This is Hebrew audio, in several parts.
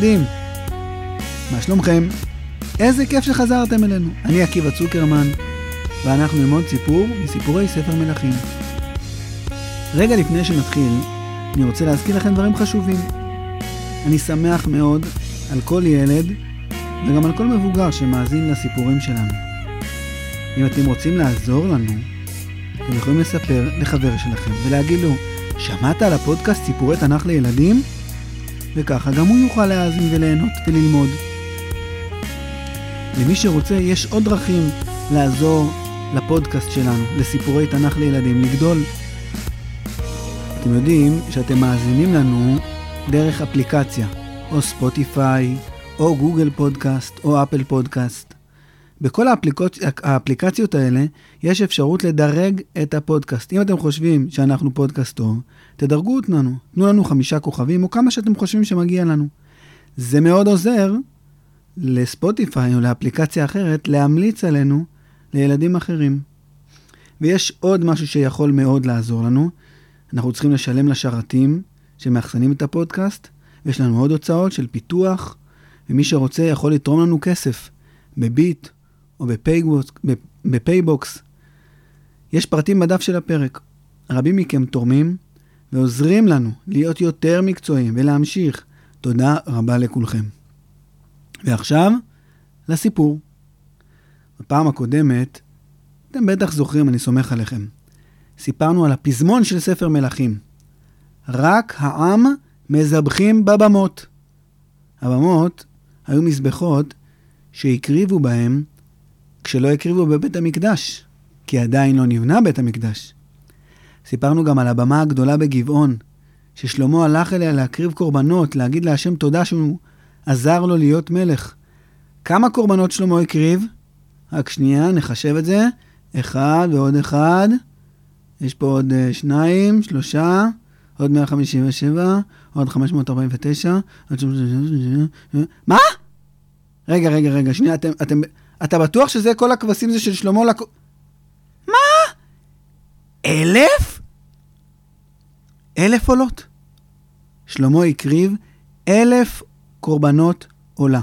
לילדים. מה שלומכם? איזה כיף שחזרתם אלינו. אני עקיבא צוקרמן, ואנחנו נלמוד סיפור מסיפורי ספר מלכים. רגע לפני שנתחיל, אני רוצה להזכיר לכם דברים חשובים. אני שמח מאוד על כל ילד וגם על כל מבוגר שמאזין לסיפורים שלנו. אם אתם רוצים לעזור לנו, אתם יכולים לספר לחבר שלכם ולהגיד לו, שמעת על הפודקאסט סיפורי תנ"ך לילדים? וככה גם הוא יוכל להאזין וליהנות וללמוד. למי שרוצה, יש עוד דרכים לעזור לפודקאסט שלנו, לסיפורי תנ"ך לילדים, לגדול. אתם יודעים שאתם מאזינים לנו דרך אפליקציה, או ספוטיפיי, או גוגל פודקאסט, או אפל פודקאסט. בכל האפליקצ... האפליקציות האלה יש אפשרות לדרג את הפודקאסט. אם אתם חושבים שאנחנו פודקאסט טוב, תדרגו אותנו, תנו לנו חמישה כוכבים, או כמה שאתם חושבים שמגיע לנו. זה מאוד עוזר לספוטיפיי או לאפליקציה אחרת להמליץ עלינו לילדים אחרים. ויש עוד משהו שיכול מאוד לעזור לנו. אנחנו צריכים לשלם לשרתים שמאחסנים את הפודקאסט, ויש לנו עוד הוצאות של פיתוח, ומי שרוצה יכול לתרום לנו כסף בביט או בפייבוקס. יש פרטים בדף של הפרק. רבים מכם תורמים ועוזרים לנו להיות יותר מקצועיים ולהמשיך. תודה רבה לכולכם. ועכשיו, לסיפור. בפעם הקודמת, אתם בטח זוכרים, אני סומך עליכם. סיפרנו על הפזמון של ספר מלכים. רק העם מזבחים בבמות. הבמות היו מזבחות שהקריבו בהם כשלא הקריבו בבית המקדש, כי עדיין לא נבנה בית המקדש. סיפרנו גם על הבמה הגדולה בגבעון, ששלמה הלך אליה להקריב קורבנות, להגיד להשם תודה שהוא עזר לו להיות מלך. כמה קורבנות שלמה הקריב? רק שנייה, נחשב את זה. אחד ועוד אחד. יש פה עוד uh, שניים, שלושה, עוד 157, עוד 549, עוד... מה? רגע, רגע, רגע, שנייה, אתם, אתם, אתה בטוח שזה כל הכבשים זה של שלמה לק... מה? אלף? אלף עולות. שלמה הקריב אלף קורבנות עולה.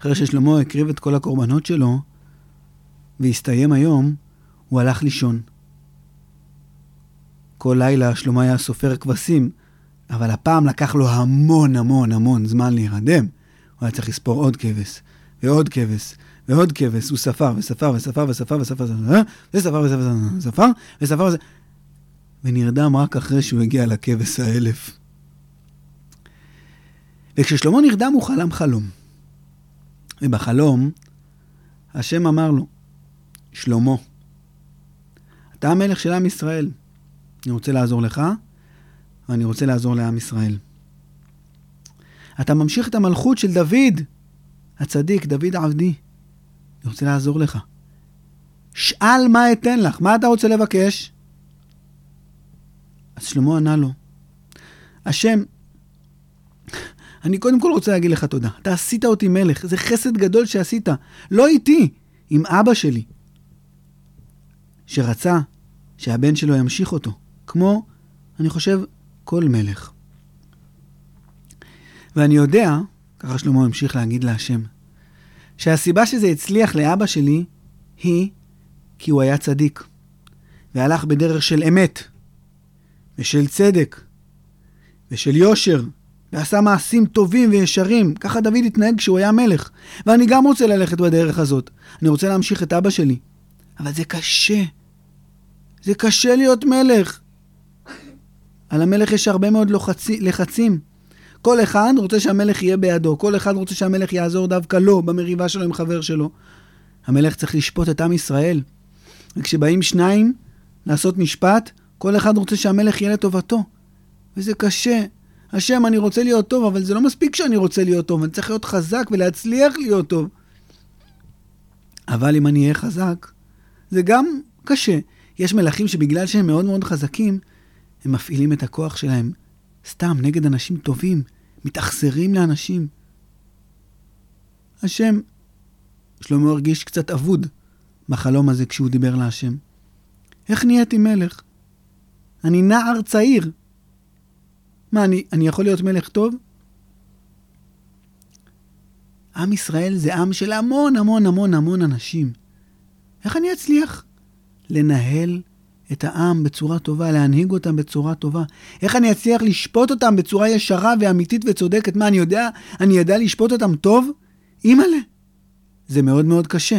אחרי ששלמה הקריב את כל הקורבנות שלו, והסתיים היום, הוא הלך לישון. כל לילה שלמה היה סופר כבשים, אבל הפעם לקח לו המון המון המון זמן להירדם. הוא היה צריך לספור עוד כבש, ועוד כבש, ועוד כבש. הוא ספר וספר וספר וספר וספר וספר וספר וספר וספר וספר ונרדם רק אחרי שהוא הגיע לכבש האלף. וכששלמה נרדם הוא חלם חלום. ובחלום, השם אמר לו, שלמה, אתה המלך של עם ישראל. אני רוצה לעזור לך, ואני רוצה לעזור לעם ישראל. אתה ממשיך את המלכות של דוד, הצדיק, דוד עבדי. אני רוצה לעזור לך. שאל מה אתן לך, מה אתה רוצה לבקש? אז שלמה ענה לו, השם, אני קודם כל רוצה להגיד לך תודה. אתה עשית אותי מלך, זה חסד גדול שעשית. לא איתי, עם אבא שלי, שרצה שהבן שלו ימשיך אותו, כמו, אני חושב, כל מלך. ואני יודע, ככה שלמה המשיך להגיד להשם, שהסיבה שזה הצליח לאבא שלי היא כי הוא היה צדיק, והלך בדרך של אמת, ושל צדק, ושל יושר, ועשה מעשים טובים וישרים. ככה דוד התנהג כשהוא היה מלך. ואני גם רוצה ללכת בדרך הזאת. אני רוצה להמשיך את אבא שלי. אבל זה קשה. זה קשה להיות מלך. על המלך יש הרבה מאוד לוחצי, לחצים. כל אחד רוצה שהמלך יהיה בידו, כל אחד רוצה שהמלך יעזור דווקא לו במריבה שלו עם חבר שלו. המלך צריך לשפוט את עם ישראל. וכשבאים שניים לעשות משפט, כל אחד רוצה שהמלך יהיה לטובתו. וזה קשה. השם, אני רוצה להיות טוב, אבל זה לא מספיק שאני רוצה להיות טוב, אני צריך להיות חזק ולהצליח להיות טוב. אבל אם אני אהיה חזק, זה גם קשה. יש מלכים שבגלל שהם מאוד מאוד חזקים, הם מפעילים את הכוח שלהם סתם נגד אנשים טובים, מתאכזרים לאנשים. השם, שלמה הרגיש קצת אבוד בחלום הזה כשהוא דיבר להשם. איך נהייתי מלך? אני נער צעיר. מה, אני, אני יכול להיות מלך טוב? עם ישראל זה עם של המון המון המון המון אנשים. איך אני אצליח לנהל את העם בצורה טובה, להנהיג אותם בצורה טובה? איך אני אצליח לשפוט אותם בצורה ישרה ואמיתית וצודקת? מה, אני יודע, אני יודע לשפוט אותם טוב? אימא'לה. זה מאוד מאוד קשה.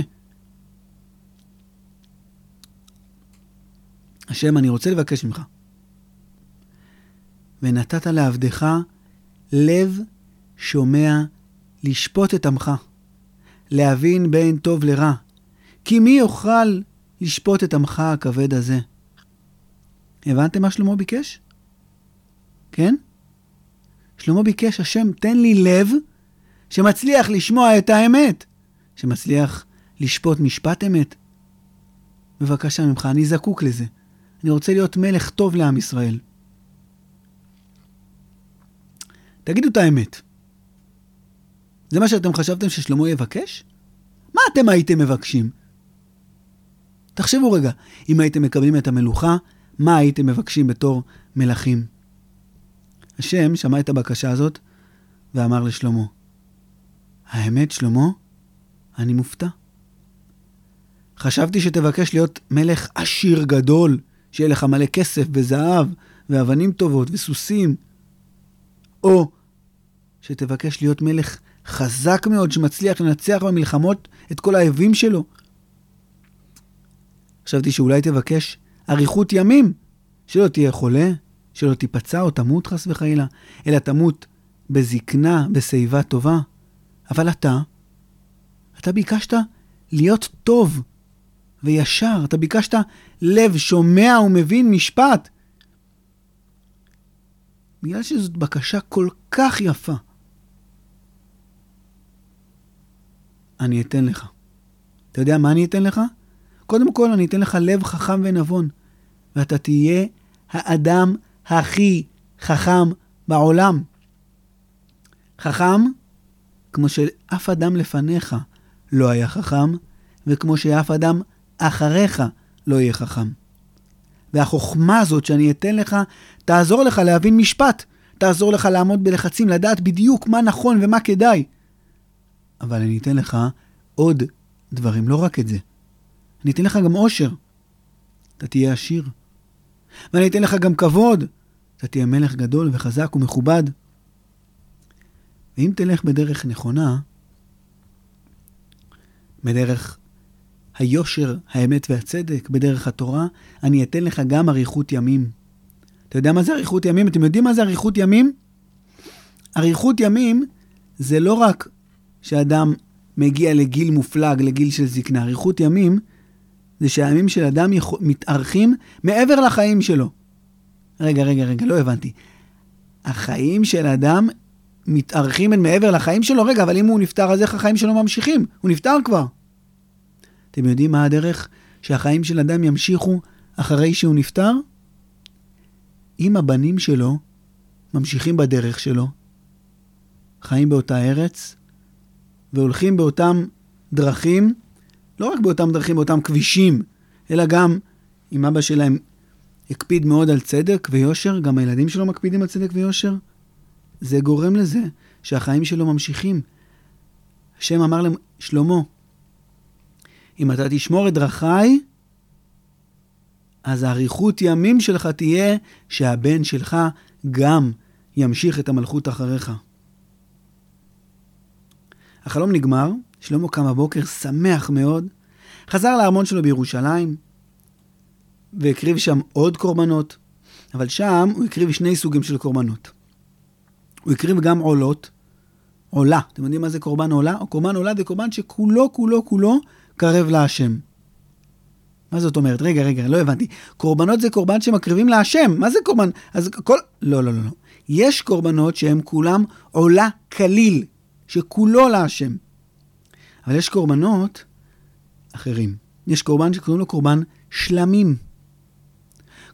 השם, אני רוצה לבקש ממך. ונתת לעבדך לב שומע לשפוט את עמך, להבין בין טוב לרע. כי מי יוכל לשפוט את עמך הכבד הזה? הבנתם מה שלמה ביקש? כן? שלמה ביקש, השם, תן לי לב שמצליח לשמוע את האמת, שמצליח לשפוט משפט אמת. בבקשה ממך, אני זקוק לזה. אני רוצה להיות מלך טוב לעם ישראל. תגידו את האמת. זה מה שאתם חשבתם ששלמה יבקש? מה אתם הייתם מבקשים? תחשבו רגע, אם הייתם מקבלים את המלוכה, מה הייתם מבקשים בתור מלכים? השם שמע את הבקשה הזאת ואמר לשלמה, האמת, שלמה, אני מופתע. חשבתי שתבקש להיות מלך עשיר גדול, שיהיה לך מלא כסף וזהב ואבנים טובות וסוסים, או שתבקש להיות מלך חזק מאוד, שמצליח לנצח במלחמות את כל האויבים שלו. חשבתי שאולי תבקש אריכות ימים, שלא תהיה חולה, שלא תיפצע או תמות חס וחלילה, אלא תמות בזקנה, בשיבה טובה. אבל אתה, אתה ביקשת להיות טוב וישר, אתה ביקשת לב שומע ומבין משפט. בגלל שזאת בקשה כל כך יפה, אני אתן לך. אתה יודע מה אני אתן לך? קודם כל, אני אתן לך לב חכם ונבון, ואתה תהיה האדם הכי חכם בעולם. חכם, כמו שאף אדם לפניך לא היה חכם, וכמו שאף אדם אחריך לא יהיה חכם. והחוכמה הזאת שאני אתן לך, תעזור לך להבין משפט, תעזור לך לעמוד בלחצים, לדעת בדיוק מה נכון ומה כדאי. אבל אני אתן לך עוד דברים, לא רק את זה. אני אתן לך גם עושר. אתה תהיה עשיר. ואני אתן לך גם כבוד. אתה תהיה מלך גדול וחזק ומכובד. ואם תלך בדרך נכונה, בדרך היושר, האמת והצדק, בדרך התורה, אני אתן לך גם אריכות ימים. אתה יודע מה זה אריכות ימים? אתם יודעים מה זה אריכות ימים? אריכות ימים זה לא רק שאדם מגיע לגיל מופלג, לגיל של זקנה. אריכות ימים זה שהימים של אדם יכול, מתארכים מעבר לחיים שלו. רגע, רגע, רגע, לא הבנתי. החיים של אדם מתארכים מעבר לחיים שלו? רגע, אבל אם הוא נפטר, אז איך החיים שלו ממשיכים? הוא נפטר כבר. אתם יודעים מה הדרך שהחיים של אדם ימשיכו אחרי שהוא נפטר? אם הבנים שלו ממשיכים בדרך שלו, חיים באותה ארץ, והולכים באותם דרכים, לא רק באותם דרכים, באותם כבישים, אלא גם אם אבא שלהם הקפיד מאוד על צדק ויושר, גם הילדים שלו מקפידים על צדק ויושר, זה גורם לזה שהחיים שלו ממשיכים. השם אמר לשלמה, אם אתה תשמור את דרכיי, אז האריכות ימים שלך תהיה שהבן שלך גם ימשיך את המלכות אחריך. החלום נגמר, שלמה קם בבוקר שמח מאוד, חזר לארמון שלו בירושלים, והקריב שם עוד קורבנות, אבל שם הוא הקריב שני סוגים של קורבנות. הוא הקריב גם עולות, עולה. אתם יודעים מה זה קורבן עולה? או קורבן עולה זה קורבן שכולו, כולו, כולו קרב להשם. מה זאת אומרת? רגע, רגע, לא הבנתי. קורבנות זה קורבן שמקריבים להשם. מה זה קורבן? אז כל... לא, לא, לא, לא. יש קורבנות שהם כולם עולה כליל, שכולו להשם. אבל יש קורבנות אחרים. יש קורבן שקוראים לו קורבן שלמים.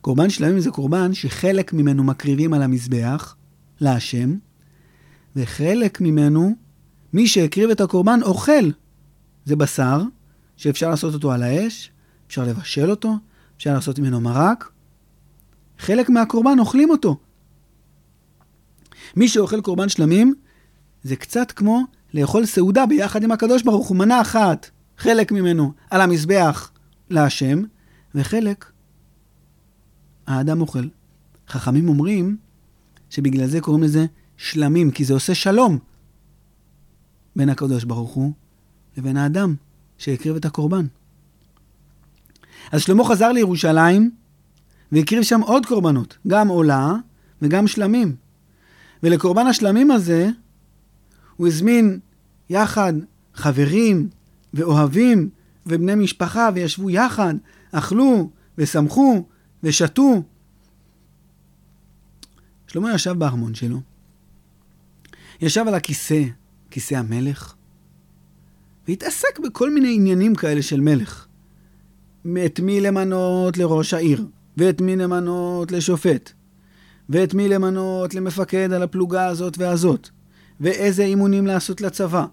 קורבן שלמים זה קורבן שחלק ממנו מקריבים על המזבח להשם, וחלק ממנו, מי שהקריב את הקורבן אוכל. זה בשר, שאפשר לעשות אותו על האש, אפשר לבשל אותו, אפשר לעשות ממנו מרק. חלק מהקורבן אוכלים אותו. מי שאוכל קורבן שלמים, זה קצת כמו לאכול סעודה ביחד עם הקדוש ברוך הוא, מנה אחת, חלק ממנו, על המזבח להשם, וחלק האדם אוכל. חכמים אומרים שבגלל זה קוראים לזה שלמים, כי זה עושה שלום בין הקדוש ברוך הוא לבין האדם שהקריב את הקורבן. אז שלמה חזר לירושלים והקריב שם עוד קורבנות, גם עולה וגם שלמים. ולקורבן השלמים הזה הוא הזמין יחד חברים ואוהבים ובני משפחה וישבו יחד, אכלו ושמחו ושתו. שלמה ישב בארמון שלו, ישב על הכיסא, כיסא המלך, והתעסק בכל מיני עניינים כאלה של מלך. את מי למנות לראש העיר, ואת מי למנות לשופט, ואת מי למנות למפקד על הפלוגה הזאת והזאת, ואיזה אימונים לעשות לצבא,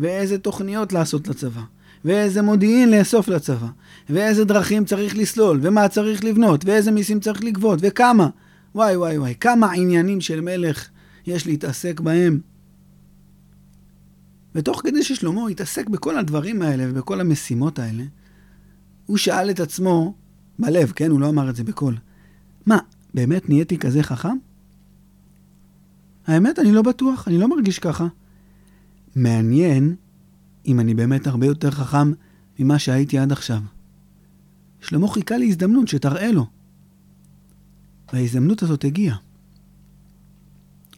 ואיזה תוכניות לעשות לצבא, ואיזה מודיעין לאסוף לצבא, ואיזה דרכים צריך לסלול, ומה צריך לבנות, ואיזה מיסים צריך לגבות, וכמה. וואי וואי וואי, כמה עניינים של מלך יש להתעסק בהם. ותוך כדי ששלמה התעסק בכל הדברים האלה ובכל המשימות האלה, הוא שאל את עצמו, בלב, כן? הוא לא אמר את זה בקול. מה, באמת נהייתי כזה חכם? האמת, אני לא בטוח, אני לא מרגיש ככה. מעניין אם אני באמת הרבה יותר חכם ממה שהייתי עד עכשיו. שלמה חיכה להזדמנות שתראה לו. וההזדמנות הזאת הגיעה.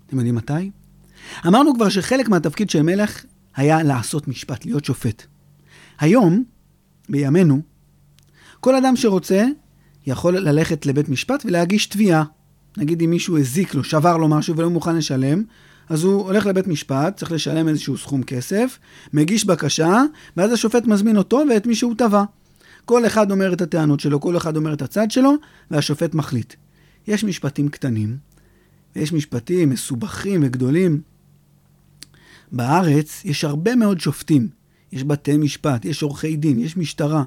אתם יודעים מתי? אמרנו כבר שחלק מהתפקיד של מלך היה לעשות משפט, להיות שופט. היום, בימינו, כל אדם שרוצה יכול ללכת לבית משפט ולהגיש תביעה. נגיד אם מישהו הזיק לו, שבר לו משהו ולא מוכן לשלם, אז הוא הולך לבית משפט, צריך לשלם איזשהו סכום כסף, מגיש בקשה, ואז השופט מזמין אותו ואת מי שהוא תבע. כל אחד אומר את הטענות שלו, כל אחד אומר את הצד שלו, והשופט מחליט. יש משפטים קטנים, ויש משפטים מסובכים וגדולים. בארץ יש הרבה מאוד שופטים. יש בתי משפט, יש עורכי דין, יש משטרה.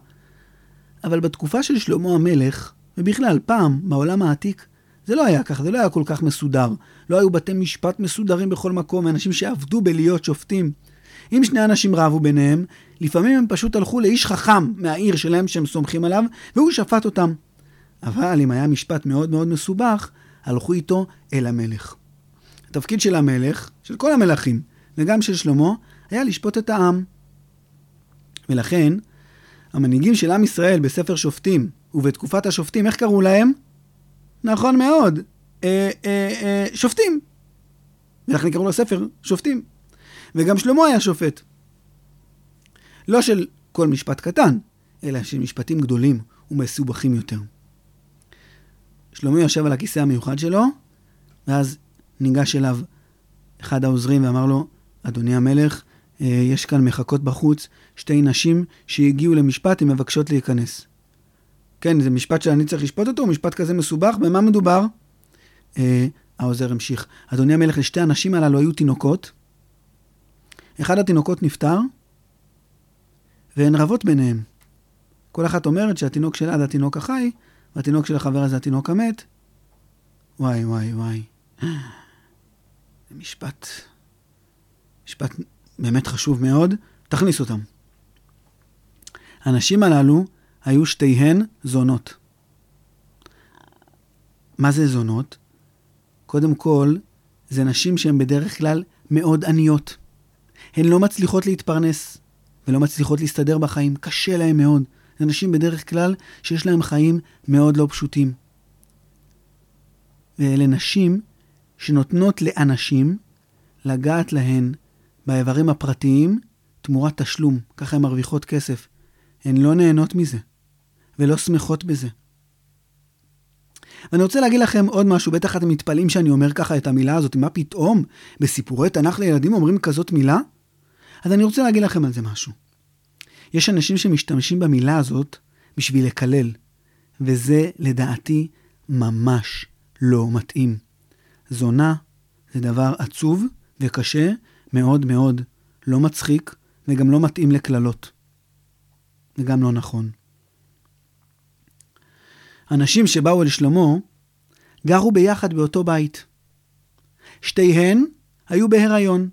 אבל בתקופה של שלמה המלך, ובכלל, פעם, בעולם העתיק, זה לא היה ככה, זה לא היה כל כך מסודר. לא היו בתי משפט מסודרים בכל מקום, אנשים שעבדו בלהיות שופטים. אם שני אנשים רבו ביניהם, לפעמים הם פשוט הלכו לאיש חכם מהעיר שלהם שהם סומכים עליו, והוא שפט אותם. אבל אם היה משפט מאוד מאוד מסובך, הלכו איתו אל המלך. התפקיד של המלך, של כל המלכים, וגם של שלמה, היה לשפוט את העם. ולכן, המנהיגים של עם ישראל בספר שופטים ובתקופת השופטים, איך קראו להם? נכון מאוד, אה, אה, אה, שופטים. ולכן קראו לספר שופטים. וגם שלמה היה שופט. לא של כל משפט קטן, אלא של משפטים גדולים ומסובכים יותר. שלמה יושב על הכיסא המיוחד שלו, ואז ניגש אליו אחד העוזרים ואמר לו, אדוני המלך, אה, יש כאן מחכות בחוץ שתי נשים שהגיעו למשפט, הן מבקשות להיכנס. כן, זה משפט שאני צריך לשפוט אותו, משפט כזה מסובך, במה מדובר? אה, העוזר המשיך, אדוני המלך, לשתי הנשים הללו היו תינוקות, אחד התינוקות נפטר, והן רבות ביניהם. כל אחת אומרת שהתינוק שלה זה התינוק החי, והתינוק של החבר הזה התינוק המת. וואי, וואי, וואי. זה משפט, משפט באמת חשוב מאוד. תכניס אותם. הנשים הללו היו שתיהן זונות. מה זה זונות? קודם כל, זה נשים שהן בדרך כלל מאוד עניות. הן לא מצליחות להתפרנס ולא מצליחות להסתדר בחיים, קשה להן מאוד. זה נשים בדרך כלל שיש להן חיים מאוד לא פשוטים. ואלה נשים שנותנות לאנשים לגעת להן באיברים הפרטיים תמורת תשלום, ככה הן מרוויחות כסף. הן לא נהנות מזה, ולא שמחות בזה. ואני רוצה להגיד לכם עוד משהו, בטח אתם מתפלאים שאני אומר ככה את המילה הזאת, מה פתאום בסיפורי תנ"ך לילדים אומרים כזאת מילה? אז אני רוצה להגיד לכם על זה משהו. יש אנשים שמשתמשים במילה הזאת בשביל לקלל, וזה לדעתי ממש לא מתאים. זונה זה דבר עצוב וקשה מאוד מאוד, לא מצחיק וגם לא מתאים לקללות. זה גם לא נכון. אנשים שבאו אל שלמה גרו ביחד באותו בית. שתיהן היו בהיריון,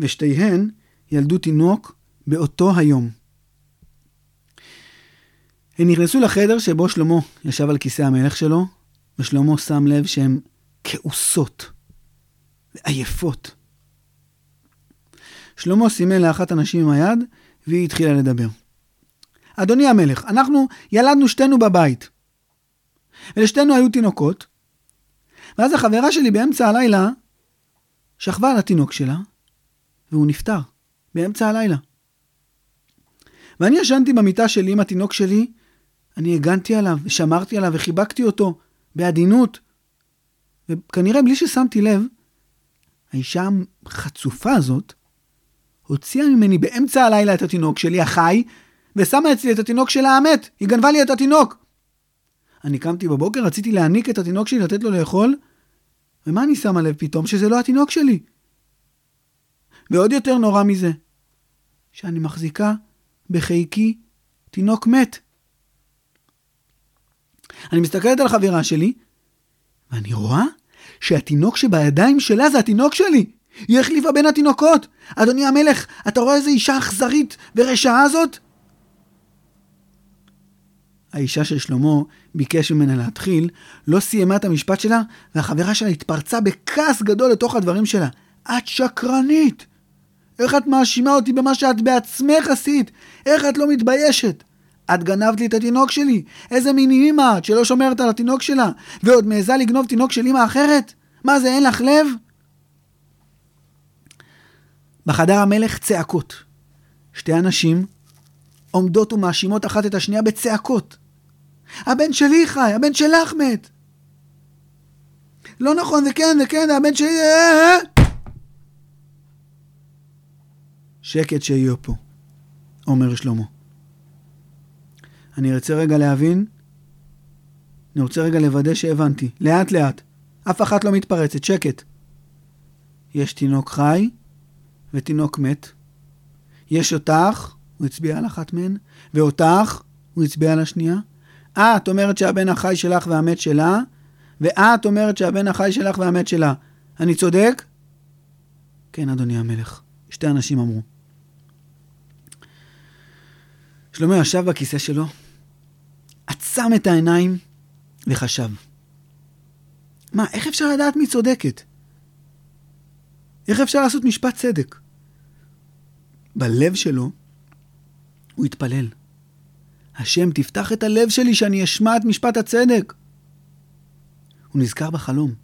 ושתיהן ילדו תינוק באותו היום. הם נכנסו לחדר שבו שלמה ישב על כיסא המלך שלו, ושלמה שם לב שהן כעוסות ועייפות. שלמה סימן לאחת הנשים עם היד, והיא התחילה לדבר. אדוני המלך, אנחנו ילדנו שתינו בבית. ולשתינו היו תינוקות, ואז החברה שלי באמצע הלילה שכבה על התינוק שלה, והוא נפטר, באמצע הלילה. ואני ישנתי במיטה שלי עם התינוק שלי, אני הגנתי עליו, ושמרתי עליו, וחיבקתי אותו, בעדינות. וכנראה בלי ששמתי לב, האישה החצופה הזאת הוציאה ממני באמצע הלילה את התינוק שלי, החי, ושמה אצלי את התינוק שלה המת. היא גנבה לי את התינוק. אני קמתי בבוקר, רציתי להניק את התינוק שלי, לתת לו לאכול, ומה אני שמה לב פתאום? שזה לא התינוק שלי. ועוד יותר נורא מזה, שאני מחזיקה בחיקי תינוק מת. אני מסתכלת על החברה שלי, ואני רואה שהתינוק שבידיים שלה זה התינוק שלי. היא החליפה בין התינוקות. אדוני המלך, אתה רואה איזה אישה אכזרית ורשעה זאת? האישה של שלמה ביקש ממנה להתחיל, לא סיימה את המשפט שלה, והחברה שלה התפרצה בכעס גדול לתוך הדברים שלה. את שקרנית! איך את מאשימה אותי במה שאת בעצמך עשית? איך את לא מתביישת? את גנבת לי את התינוק שלי. איזה מין אימא את שלא שומרת על התינוק שלה, ועוד מעיזה לגנוב תינוק של אימא אחרת? מה זה, אין לך לב? בחדר המלך צעקות. שתי אנשים עומדות ומאשימות אחת את השנייה בצעקות. הבן שלי חי, הבן שלך מת. לא נכון, זה כן, זה כן, הבן שלי... אה, אה. שקט שיהיה פה, אומר שלמה. אני רוצה רגע להבין, אני רוצה רגע לוודא שהבנתי. לאט לאט. אף אחת לא מתפרצת, שקט. יש תינוק חי ותינוק מת. יש אותך, הוא הצביע על אחת מהן, ואותך, הוא הצביע על השנייה. את אומרת שהבן החי שלך והמת שלה, ואת אומרת שהבן החי שלך והמת שלה. אני צודק? כן, אדוני המלך. שתי אנשים אמרו. שלמה ישב בכיסא שלו, עצם את העיניים וחשב. מה, איך אפשר לדעת מי צודקת? איך אפשר לעשות משפט צדק? בלב שלו הוא התפלל. השם, תפתח את הלב שלי שאני אשמע את משפט הצדק. הוא נזכר בחלום.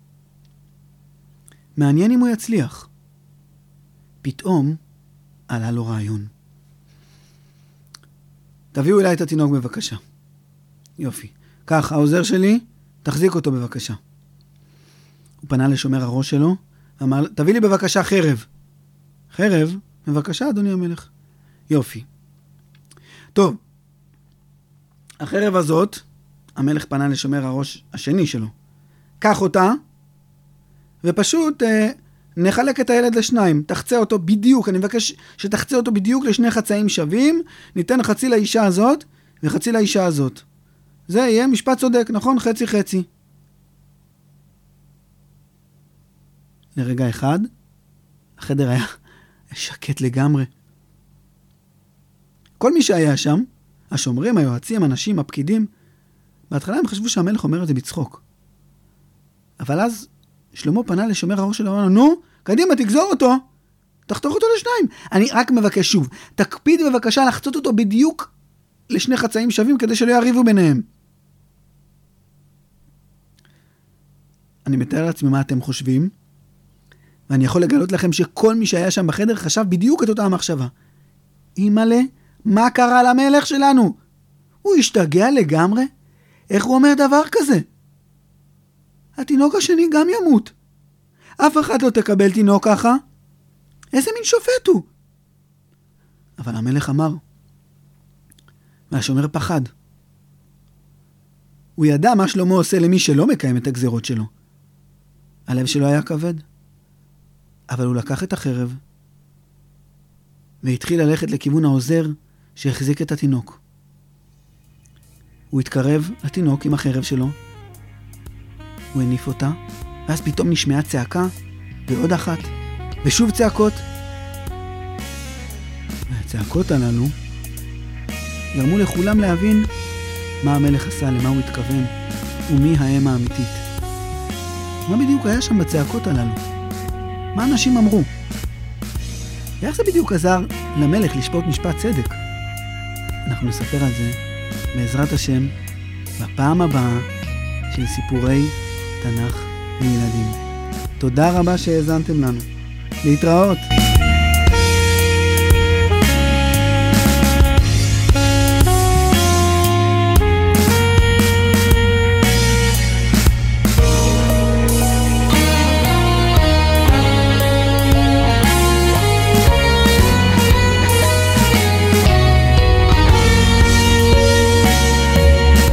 מעניין אם הוא יצליח. פתאום עלה לו רעיון. תביאו אליי את התינוק בבקשה. יופי. קח, העוזר שלי, תחזיק אותו בבקשה. הוא פנה לשומר הראש שלו, ואמר, תביא לי בבקשה חרב. חרב? בבקשה, אדוני המלך. יופי. טוב, החרב הזאת, המלך פנה לשומר הראש השני שלו. קח אותה, ופשוט אה, נחלק את הילד לשניים. תחצה אותו בדיוק, אני מבקש שתחצה אותו בדיוק לשני חצאים שווים, ניתן חצי לאישה הזאת וחצי לאישה הזאת. זה יהיה משפט צודק, נכון? חצי חצי. לרגע אחד, החדר היה שקט לגמרי. כל מי שהיה שם, השומרים, היועצים, הנשים, הפקידים, בהתחלה הם חשבו שהמלך אומר את זה בצחוק. אבל אז שלמה פנה לשומר הראש שלו ואמר לו, נו, קדימה, תגזור אותו, תחתוך אותו לשניים. אני רק מבקש שוב, תקפיד בבקשה לחצות אותו בדיוק לשני חצאים שווים כדי שלא יריבו ביניהם. אני מתאר לעצמי מה אתם חושבים, ואני יכול לגלות לכם שכל מי שהיה שם בחדר חשב בדיוק את אותה המחשבה. אימא'לה, מה קרה למלך שלנו? הוא השתגע לגמרי? איך הוא אומר דבר כזה? התינוק השני גם ימות. אף אחד לא תקבל תינוק ככה. איזה מין שופט הוא? אבל המלך אמר, והשומר פחד. הוא ידע מה שלמה עושה למי שלא מקיים את הגזרות שלו. הלב שלו היה כבד. אבל הוא לקח את החרב והתחיל ללכת לכיוון העוזר שהחזיק את התינוק. הוא התקרב לתינוק עם החרב שלו, הוא הניף אותה, ואז פתאום נשמעה צעקה, ועוד אחת, ושוב צעקות. הצעקות הללו גרמו לכולם להבין מה המלך עשה, למה הוא התכוון, ומי האם האמיתית. מה בדיוק היה שם בצעקות הללו? מה אנשים אמרו? ואיך זה בדיוק עזר למלך לשפוט משפט צדק? אנחנו נספר על זה, בעזרת השם, בפעם הבאה של סיפורי תנ"ך לילדים. תודה רבה שהאזנתם לנו. להתראות.